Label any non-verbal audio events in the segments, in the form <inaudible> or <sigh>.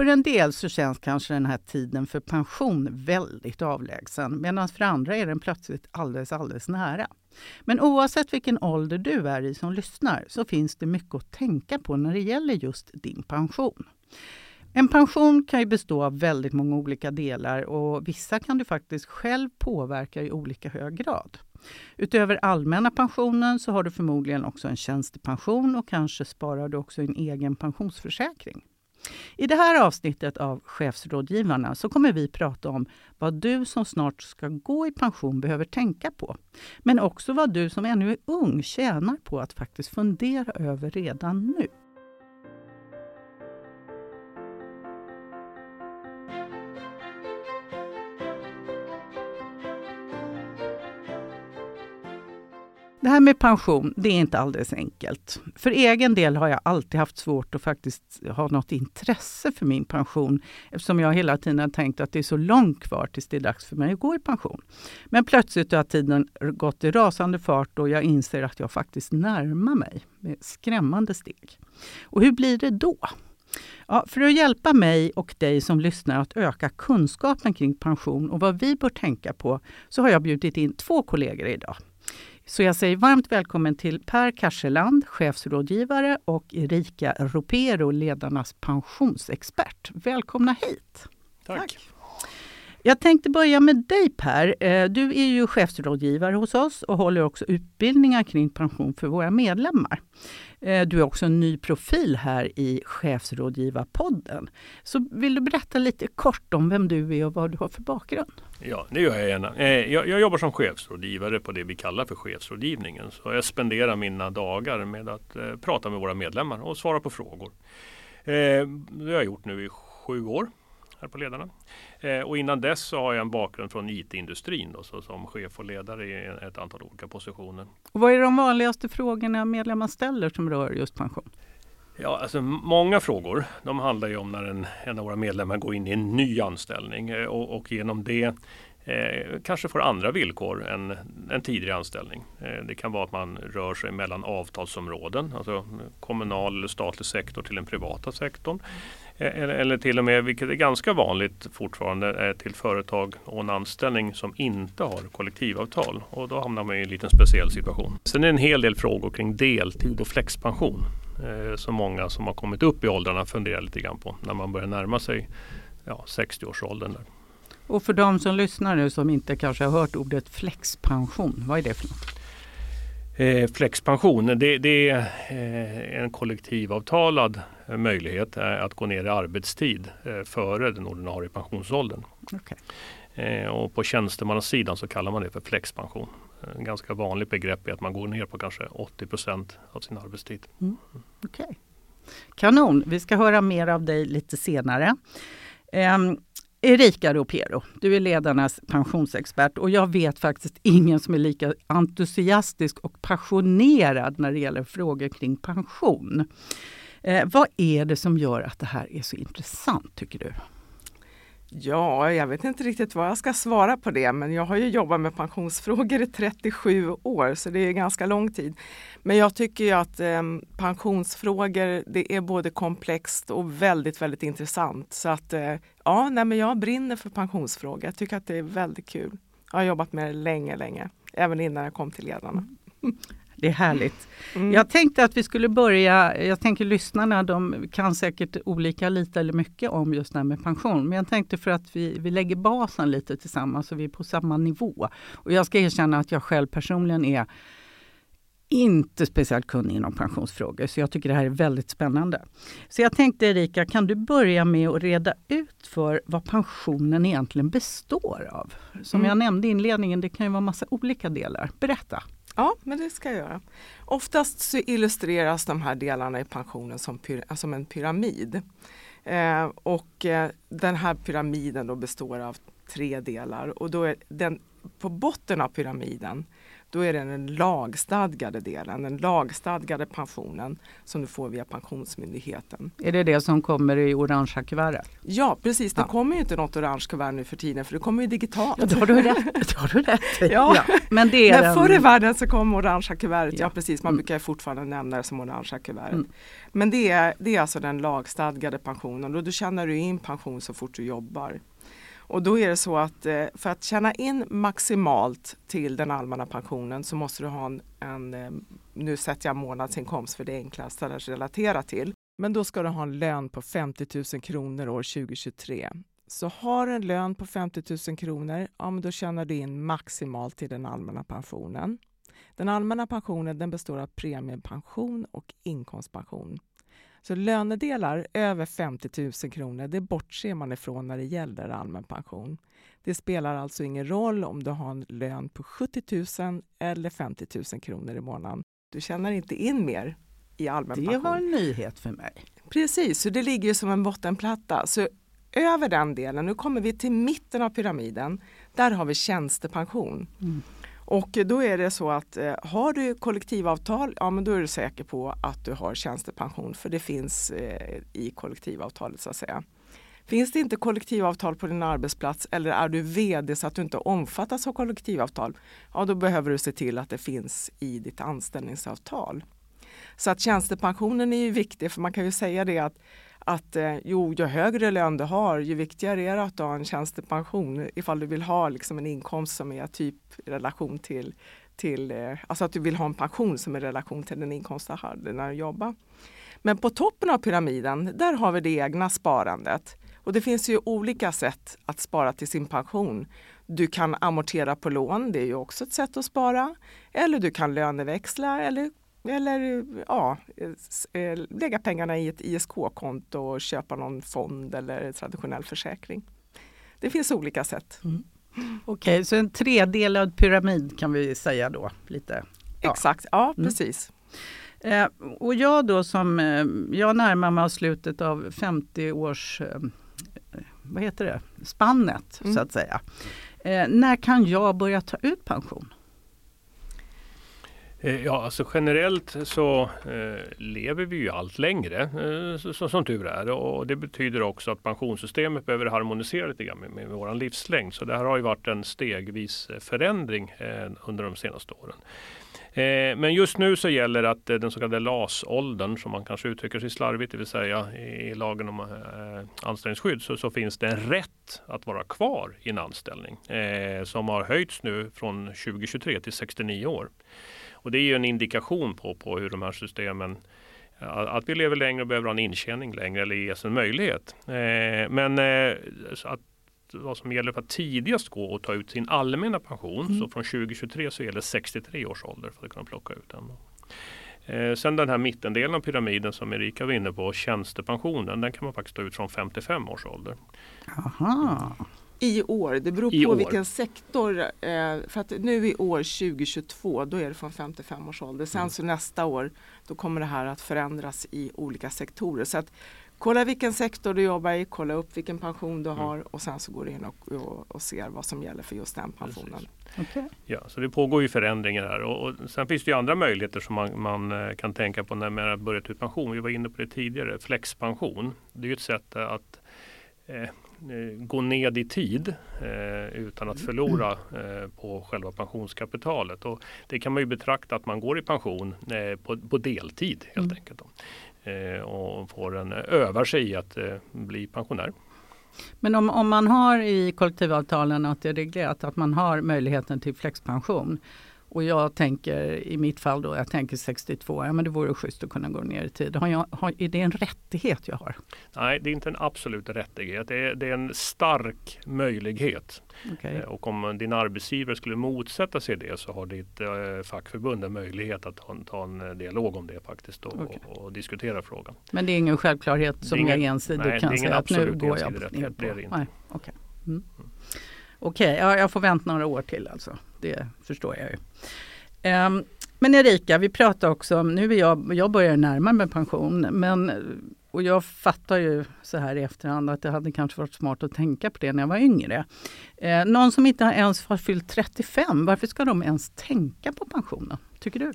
För en del så känns kanske den här tiden för pension väldigt avlägsen medan för andra är den plötsligt alldeles, alldeles nära. Men oavsett vilken ålder du är i som lyssnar så finns det mycket att tänka på när det gäller just din pension. En pension kan ju bestå av väldigt många olika delar och vissa kan du faktiskt själv påverka i olika hög grad. Utöver allmänna pensionen så har du förmodligen också en tjänstepension och kanske sparar du också en egen pensionsförsäkring. I det här avsnittet av Chefsrådgivarna så kommer vi prata om vad du som snart ska gå i pension behöver tänka på. Men också vad du som ännu är ung tjänar på att faktiskt fundera över redan nu. Det här med pension, det är inte alldeles enkelt. För egen del har jag alltid haft svårt att faktiskt ha något intresse för min pension eftersom jag hela tiden har tänkt att det är så långt kvar tills det är dags för mig att gå i pension. Men plötsligt har tiden gått i rasande fart och jag inser att jag faktiskt närmar mig med skrämmande steg. Och hur blir det då? Ja, för att hjälpa mig och dig som lyssnar att öka kunskapen kring pension och vad vi bör tänka på så har jag bjudit in två kollegor idag. Så jag säger varmt välkommen till Per Karseland, chefsrådgivare och Erika Ropero, ledarnas pensionsexpert. Välkomna hit! Tack. Jag tänkte börja med dig Per. Eh, du är ju chefsrådgivare hos oss och håller också utbildningar kring pension för våra medlemmar. Eh, du är också en ny profil här i Chefsrådgivarpodden. Så vill du berätta lite kort om vem du är och vad du har för bakgrund? Ja, det gör jag gärna. Eh, jag, jag jobbar som chefsrådgivare på det vi kallar för chefsrådgivningen. Så jag spenderar mina dagar med att eh, prata med våra medlemmar och svara på frågor. Det har jag gjort nu i sju år här på Ledarna. Eh, och innan dess så har jag en bakgrund från IT-industrin då, så som chef och ledare i ett antal olika positioner. Och vad är de vanligaste frågorna medlemmar ställer som rör just pension? Ja, alltså många frågor. De handlar ju om när en, en av våra medlemmar går in i en ny anställning eh, och, och genom det eh, kanske får andra villkor än en tidigare anställning. Eh, det kan vara att man rör sig mellan avtalsområden, alltså kommunal eller statlig sektor till den privata sektorn. Eh, eller, eller till och med, vilket är ganska vanligt fortfarande, eh, till företag och en anställning som inte har kollektivavtal. Och då hamnar man i en liten speciell situation. Sen är det en hel del frågor kring deltid och flexpension eh, som många som har kommit upp i åldrarna funderar lite grann på när man börjar närma sig ja, 60-årsåldern. Och för de som lyssnar nu som inte kanske har hört ordet flexpension, vad är det för något? Eh, flexpension, det, det är eh, en kollektivavtalad möjlighet eh, att gå ner i arbetstid före den ordinarie pensionsåldern. Okay. Eh, och på tjänstemannasidan så kallar man det för flexpension. En ganska vanligt begrepp är att man går ner på kanske 80% av sin arbetstid. Mm. Okay. Kanon, vi ska höra mer av dig lite senare. Um, Erika Ropero, du är ledarnas pensionsexpert och jag vet faktiskt ingen som är lika entusiastisk och passionerad när det gäller frågor kring pension. Eh, vad är det som gör att det här är så intressant tycker du? Ja, jag vet inte riktigt vad jag ska svara på det, men jag har ju jobbat med pensionsfrågor i 37 år, så det är ganska lång tid. Men jag tycker ju att eh, pensionsfrågor, det är både komplext och väldigt, väldigt intressant. Så att eh, ja, nej, men jag brinner för pensionsfrågor. Jag tycker att det är väldigt kul. Jag har jobbat med det länge, länge, även innan jag kom till ledarna. Mm. Det är härligt. Mm. Jag tänkte att vi skulle börja, jag tänker lyssnarna de kan säkert olika lite eller mycket om just det här med pension. Men jag tänkte för att vi, vi lägger basen lite tillsammans så vi är på samma nivå. Och jag ska erkänna att jag själv personligen är inte speciellt kunnig inom pensionsfrågor, så jag tycker det här är väldigt spännande. Så jag tänkte Erika, kan du börja med att reda ut för vad pensionen egentligen består av? Som mm. jag nämnde i inledningen, det kan ju vara massa olika delar. Berätta! Ja, men det ska jag göra. Oftast så illustreras de här delarna i pensionen som, som en pyramid. Eh, och eh, den här pyramiden då består av tre delar och då är den, på botten av pyramiden då är det den lagstadgade delen, den lagstadgade pensionen som du får via Pensionsmyndigheten. Är det det som kommer i orangea kuvertet? Ja precis, det Ja. kommer ju inte något orange kuvert nu för tiden för det kommer ju digitalt. Ja, det har du rätt, det har du rätt <laughs> i. Ja. Men det är Men en- förr i världen så kom orangea kuvertet, ja, Ja. precis, man Mm. brukar fortfarande nämna det som orangea kuvertet. Mm. Men det är, det är alltså den lagstadgade pensionen och då tjänar du in pension så fort du jobbar. Och då är det så att eh, för att tjäna in maximalt till den allmänna pensionen så måste du ha en, en eh, nu sätter jag månadsinkomst för det är enklast att relatera till. Men då ska du ha en lön på 50 000 kronor år 2023. Så har du en lön på 50 000 kronor, ja men då tjänar du in maximalt till den allmänna pensionen. Den allmänna pensionen den består av premiepension och inkomstpension. Så lönedelar över 50 000 kronor, det bortser man ifrån när det gäller allmän pension. Det spelar alltså ingen roll om du har en lön på 70 000 eller 50 000 kronor i månaden. Du tjänar inte in mer i allmän Det pension. var en nyhet för mig. Precis, så det ligger ju som en bottenplatta. Så över den delen, nu kommer vi till mitten av pyramiden, där har vi tjänstepension. Mm. Och då är det så att eh, har du kollektivavtal, ja men då är du säker på att du har tjänstepension för det finns eh, i kollektivavtalet så att säga. Finns det inte kollektivavtal på din arbetsplats eller är du VD så att du inte omfattas av kollektivavtal, ja då behöver du se till att det finns i ditt anställningsavtal. Så att tjänstepensionen är ju viktig för man kan ju säga det att, att eh, jo, ju högre lön du har, ju viktigare är det att du har en tjänstepension ifall du vill ha liksom en inkomst som är typ i relation till, till eh, alltså att du vill ha en pension som är i relation till den inkomst du hade när du jobbade. Men på toppen av pyramiden, där har vi det egna sparandet. Och det finns ju olika sätt att spara till sin pension. Du kan amortera på lån, det är ju också ett sätt att spara. Eller du kan löneväxla eller, eller ja, eh, lägga pengarna i ett ISK-konto och köpa någon fond eller traditionell försäkring. Det finns olika sätt. Okej, så en tredelad pyramid kan vi säga då. Lite. Ja. Exakt, ja Mm. precis. Eh, och jag då som, eh, jag närmar mig slutet av 50 års, eh, vad heter det, spannet Mm. så att säga. Eh, när kan jag börja ta ut pension? Eh, ja, alltså generellt så eh, lever vi ju allt längre, eh, så, så, som tur är. Och det betyder också att pensionssystemet behöver harmonisera lite grann med, med vår livslängd. Så det här har ju varit en stegvis eh, förändring eh, under de senaste åren. Eh, men just nu så gäller att eh, den så kallade LAS-åldern, som man kanske uttrycker sig slarvigt, det vill säga i, i lagen om eh, anställningsskydd, så, så finns det en rätt att vara kvar i en anställning eh, som har höjts nu från 2023 till 69 år. Och det är ju en indikation på, på hur de här systemen att vi lever längre och behöver ha en intjäning längre eller ges en möjlighet. Eh, men eh, att vad som gäller för att tidigast gå och ta ut sin allmänna pension, Mm. så från 2023 så gäller 63 års ålder för att kunna plocka ut den. Eh, sen den här mittendelen av pyramiden som Erika var inne på, tjänstepensionen, den kan man faktiskt ta ut från 55 års ålder. Aha. I år, det beror I på år. vilken sektor. Eh, för att nu i år 2022, då är det från 55 års ålder. Sen Mm. så nästa år, då kommer det här att förändras i olika sektorer. Så att kolla vilken sektor du jobbar i, kolla upp vilken pension du Mm. har och sen så går du in och, och, och ser vad som gäller för just den pensionen. Okej. Ja, så det pågår ju förändringar här och, och sen finns det ju andra möjligheter som man, man eh, kan tänka på när man har börjat ut pension. Vi var inne på det tidigare, flexpension. Det är ju ett sätt att eh, gå ned i tid eh, utan att förlora eh, på själva pensionskapitalet. Och det kan man ju betrakta att man går i pension eh, på, på deltid helt Mm. enkelt. Eh, och får en, övar sig i att eh, bli pensionär. Men om, om man har i kollektivavtalen att det är reglerat att man har möjligheten till flexpension och jag tänker i mitt fall då, jag tänker 62, ja men det vore schysst att kunna gå ner i tid. Har jag, har, är det en rättighet jag har? Nej, det är inte en absolut rättighet. Det är, det är en stark möjlighet. Okej. Eh, Och om din arbetsgivare skulle motsätta sig det så har ditt eh, fackförbund en möjlighet att ta, en- ta en eh, dialog om det faktiskt och, Okej. och, och diskutera frågan. Men det är ingen självklarhet som är ingen- jag ensidigt kan säga att nu går jag ner på. det är det inte. Nej, Okej, mm. Okej, ja, jag får vänta några år till alltså. Det förstår jag ju. Um, men Erika, vi pratar också om, nu är jag, jag börjar närma mig pension, men och jag fattar ju så här i efterhand att det hade kanske varit smart att tänka på det när jag var yngre. Eh, någon som inte ens har fyllt 35, varför ska de ens tänka på pensionen? Tycker du?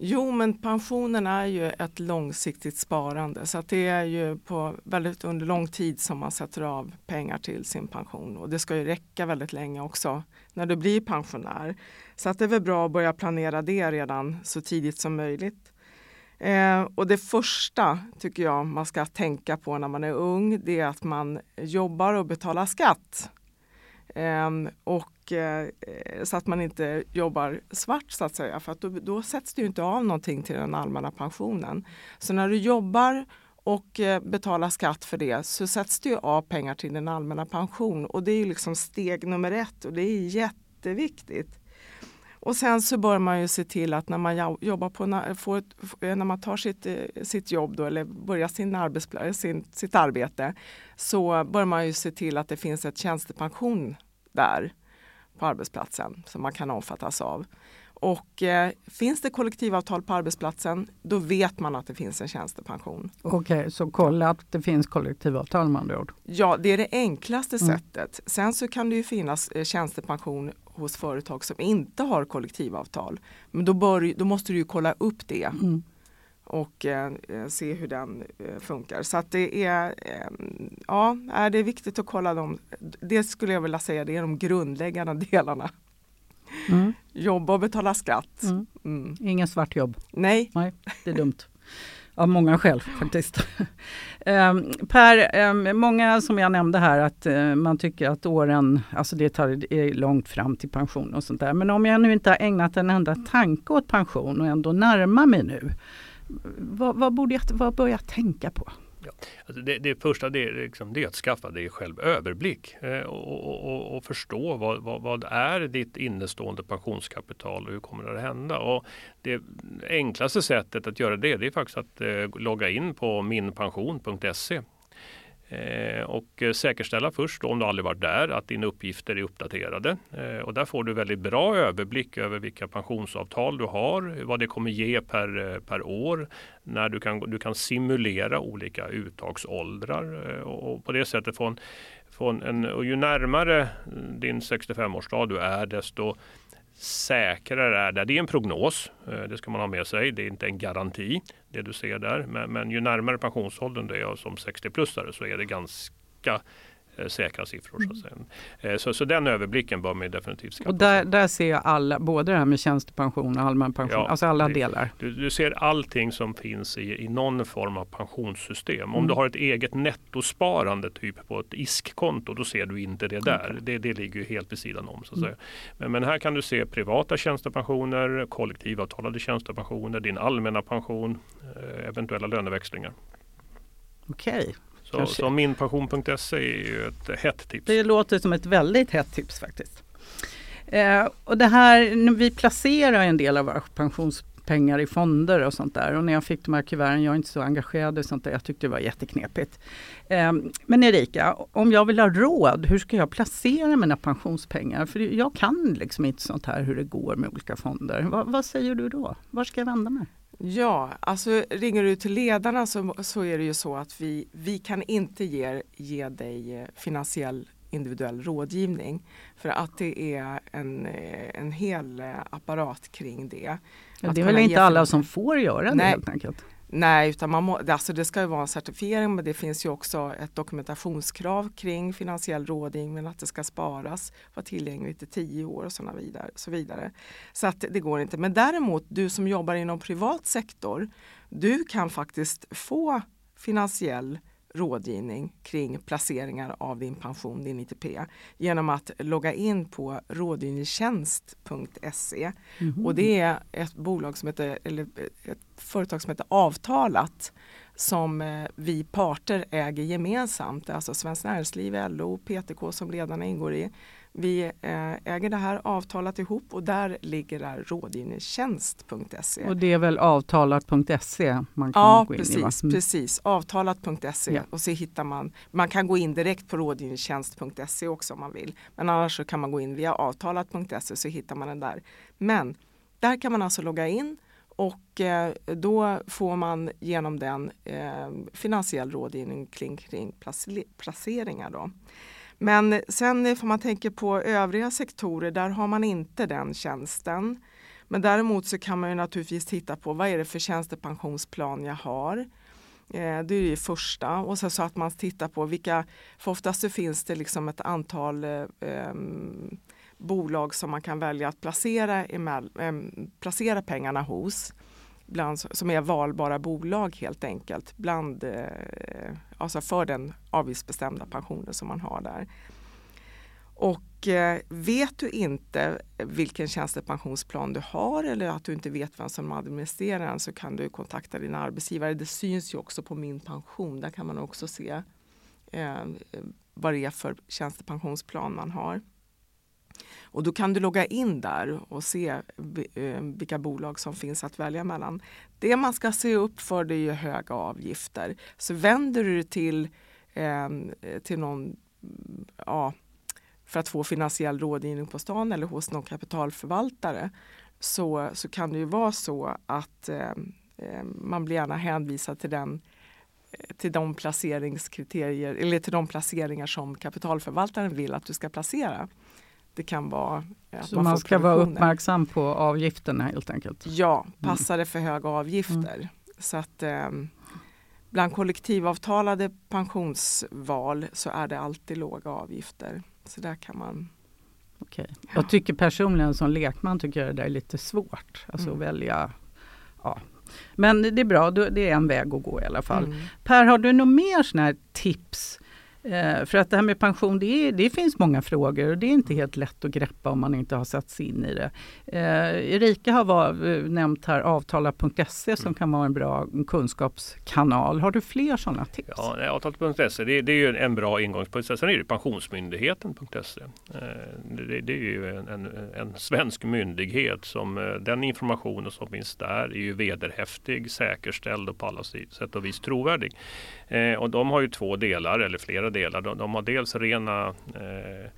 Jo, men pensionen är ju ett långsiktigt sparande så att det är ju på väldigt under lång tid som man sätter av pengar till sin pension och det ska ju räcka väldigt länge också när du blir pensionär. Så att det är väl bra att börja planera det redan så tidigt som möjligt. Eh, och det första tycker jag man ska tänka på när man är ung, det är att man jobbar och betalar skatt. Eh, och Eh, eh, så att man inte jobbar svart så att säga, för att då, då sätts det ju inte av någonting till den allmänna pensionen. Så när du jobbar och eh, betalar skatt för det så sätts det ju av pengar till din allmänna pension och det är liksom steg nummer ett och det är jätteviktigt. Och sen så bör man ju se till att när man jobbar på, får ett, eh, när man tar sitt, sitt jobb då, eller börjar sin sin, sitt arbete så bör man ju se till att det finns ett tjänstepension där på arbetsplatsen som man kan omfattas av. Och eh, finns det kollektivavtal på arbetsplatsen, då vet man att det finns en tjänstepension. Okej, okay, så kolla att det finns kollektivavtal med andra ord? Ja, det är det enklaste mm. sättet. Sen så kan det ju finnas eh, tjänstepension hos företag som inte har kollektivavtal. Men då, bör, då måste du ju kolla upp det. Mm och eh, se hur den eh, funkar. Så att det är, eh, ja, det är viktigt att kolla dem. Det skulle jag vilja säga, det är de grundläggande <laughs> delarna. Mm. Jobba och betala skatt. Mm. Mm. Ingen svartjobb. Nej. Nej, det är dumt. Av många skäl <laughs> faktiskt. um, per, um, många som jag nämnde här att uh, man tycker att åren, alltså det tar är långt fram till pension och sånt där. Men om jag nu inte har ägnat en enda tanke åt pension och ändå närmar mig nu. Vad, vad, borde jag, vad bör jag tänka på? Ja. Alltså det, det första det är, liksom, det är att skaffa dig själv överblick eh, och, och, och, förstå vad, vad, vad, är ditt innestående pensionskapital och hur kommer det att hända? Och det enklaste sättet att göra det, det är faktiskt att eh, logga in på minpension.se Eh, och eh, säkerställa först om du aldrig varit där att dina uppgifter är uppdaterade. Eh, och där får du väldigt bra överblick över vilka pensionsavtal du har, vad det kommer ge per, per år, när du kan, du kan simulera olika uttagsåldrar och på det sättet få en, få en, och ju närmare din 65-årsdag du är desto säkrare är det. Det är en prognos, eh, det ska man ha med sig. Det är inte en garanti det du ser där. Men, men ju närmare pensionsåldern du är som 60-plussare så är det ganska säkra siffror. Så, att säga. Eh, så, så den överblicken bör man definitivt skaffa Och där, där ser jag alla, både det här med tjänstepension och allmän pension, ja, alltså alla det, delar. Du, du, ser allting som finns i, i någon form av pensionssystem. Om mm. du har ett eget nettosparande typ på ett ISK-konto, då ser du inte det där. Okay. Det, det ligger ju helt vid sidan om. Så att mm. Men, men, här kan du se privata tjänstepensioner, kollektivavtalade tjänstepensioner, din allmänna pension, eh, eventuella löneväxlingar. Okej, okay. Så, så minpension.se är ju ett hett tips. Det låter som ett väldigt hett tips faktiskt. Eh, och det här, vi placerar en del av våra pensionspengar i fonder och sånt där. Och när jag fick de här kuverten, jag är inte så engagerad i sånt där, jag tyckte det var jätteknepigt. Eh, men Erika, om jag vill ha råd, hur ska jag placera mina pensionspengar? För jag kan liksom inte sånt här hur det går med olika fonder. Va, vad säger du då? Var ska jag vända mig? Ja, alltså ringer du till ledarna så, så är det ju så att vi, vi kan inte ge, ge dig eh, finansiell individuell rådgivning. För att det är en, eh, en hel eh, apparat kring det. Ja, det är väl inte alla som får göra det helt enkelt? Nej, utan man må, alltså det ska ju vara en certifiering men det finns ju också ett dokumentationskrav kring finansiell rådgivning, att det ska sparas, vara tillgängligt i tio år och såna vidare, så vidare. Så att det går inte. Men däremot du som jobbar inom privat sektor, du kan faktiskt få finansiell rådgivning kring placeringar av din pension, din ITP, genom att logga in på rådgivningstjänst.se. Mm. Och det är ett bolag som heter, eller ett företag som heter Avtalat som eh, vi parter äger gemensamt, alltså Svenskt Näringsliv, LO, PTK som ledarna ingår i. Vi eh, äger det här avtalat ihop och där ligger där rådgivningstjänst.se. Och det är väl avtalat.se man kan ja, gå in precis, i? Ja mm. precis, avtalat.se ja. och så hittar man, man kan gå in direkt på rådgivningstjänst.se också om man vill. Men annars så kan man gå in via avtalat.se så hittar man den där. Men där kan man alltså logga in och eh, då får man genom den eh, finansiell rådgivning kring, kring placeringar. Då. Men sen får man tänka på övriga sektorer, där har man inte den tjänsten. Men däremot så kan man ju naturligtvis titta på vad är det för tjänstepensionsplan jag har. Eh, det är det första och sen så att man tittar på vilka, för oftast så finns det liksom ett antal eh, ehm, bolag som man kan välja att placera, emell, eh, placera pengarna hos. Bland, som är valbara bolag helt enkelt bland, eh, alltså för den avgiftsbestämda pensionen som man har där. Och eh, vet du inte vilken tjänstepensionsplan du har eller att du inte vet vem som administrerar den så kan du kontakta din arbetsgivare. Det syns ju också på Min pension. Där kan man också se eh, vad det är för tjänstepensionsplan man har. Och då kan du logga in där och se eh, vilka bolag som finns att välja mellan. Det man ska se upp för det är höga avgifter. Så vänder du dig till, eh, till någon ja, för att få finansiell rådgivning på stan eller hos någon kapitalförvaltare så, så kan det ju vara så att eh man blir gärna hänvisad till den eh, till de placeringskriterier eller till de placeringar som kapitalförvaltaren vill att du ska placera det kan vara Så man, man ska vara uppmärksam på avgifterna helt enkelt? Ja, mm. passar det för höga avgifter. Mm. Så att eh, bland kollektivavtalade pensionsval så är det alltid låga avgifter. Så där kan man Okej. Ja. Jag tycker personligen som lekman tycker jag det är lite svårt. Alltså mm. välja ja. Men det är bra, det är en väg att gå i alla fall. Mm. Per, har du några mer såna här tips Eh, Eh, för att det här med pension, det, är, det, finns många frågor och det är inte helt lätt att greppa om man inte har satt sig in i det. Eh, Erika har var, nämnt här avtala.se som mm. kan vara en bra kunskapskanal. Har du fler sådana tips? Ja, avtala.se det, det, är ju en bra ingångspunkt. Sen är det pensionsmyndigheten.se. Eh, det, det, är ju en, en, en, svensk myndighet som eh, den informationen som finns där är ju vederhäftig, säkerställd och på alla sätt och vis trovärdig. Eh, och de har ju två delar eller flera delar. De, de har dels rena eh,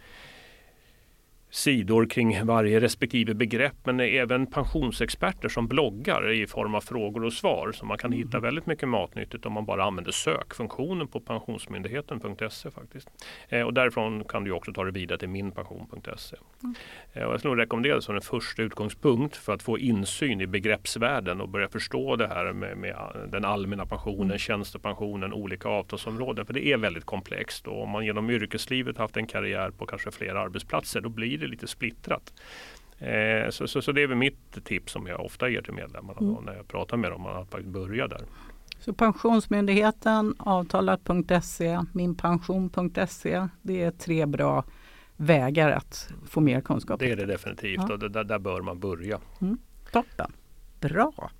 sidor kring varje respektive begrepp men även pensionsexperter som bloggar i form av frågor och svar. Så man kan hitta mm. väldigt mycket matnyttigt om man bara använder sökfunktionen på pensionsmyndigheten.se faktiskt. Eh, och därifrån kan du också ta det vidare till minpension.se. Mm. Eh, och jag skulle rekommendera det som en första utgångspunkt för att få insyn i begreppsvärlden och börja förstå det här med, med den allmänna pensionen, mm. tjänstepensionen, olika avtalsområden. För det är väldigt komplext och om man genom yrkeslivet haft en karriär på kanske flera arbetsplatser då blir det lite splittrat. Eh, så, så, så, det är väl mitt tips som jag ofta ger till medlemmarna mm. när jag pratar med dem, att börja där. Så Pensionsmyndigheten, avtalat.se, minpension.se. Det är tre bra vägar att få mer kunskap. Det är det definitivt ja. och där, där bör man börja. Mm. Toppen, bra.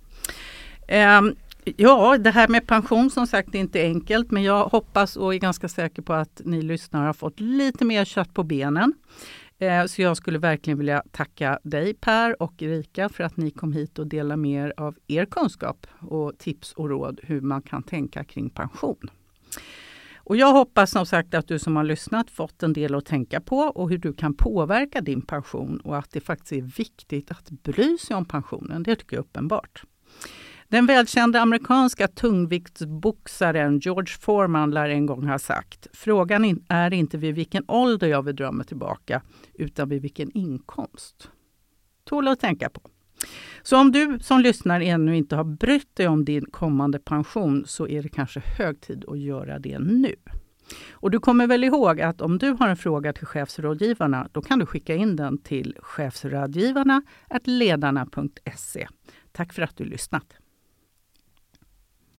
Um, Ja, det här med pension som sagt är inte enkelt men jag hoppas och är ganska säker på att ni lyssnare har fått lite mer kött på benen. Eh, så jag skulle verkligen vilja tacka dig Per och Erika för att ni kom hit och delade med er av er kunskap och tips och råd hur man kan tänka kring pension. Och jag hoppas som sagt att du som har lyssnat fått en del att tänka på och hur du kan påverka din pension och att det faktiskt är viktigt att bry sig om pensionen. Det tycker jag är uppenbart. Den välkända amerikanska tungviktsboxaren George Foreman lär en gång ha sagt Frågan är inte vid vilken ålder jag vill dra mig tillbaka, utan vid vilken inkomst. Tål att tänka på. Så om du som lyssnar ännu inte har brytt dig om din kommande pension så är det kanske hög tid att göra det nu. Och du kommer väl ihåg att om du har en fråga till chefsrådgivarna då kan du skicka in den till chefsrådgivarna ledarna.se. Tack för att du lyssnat.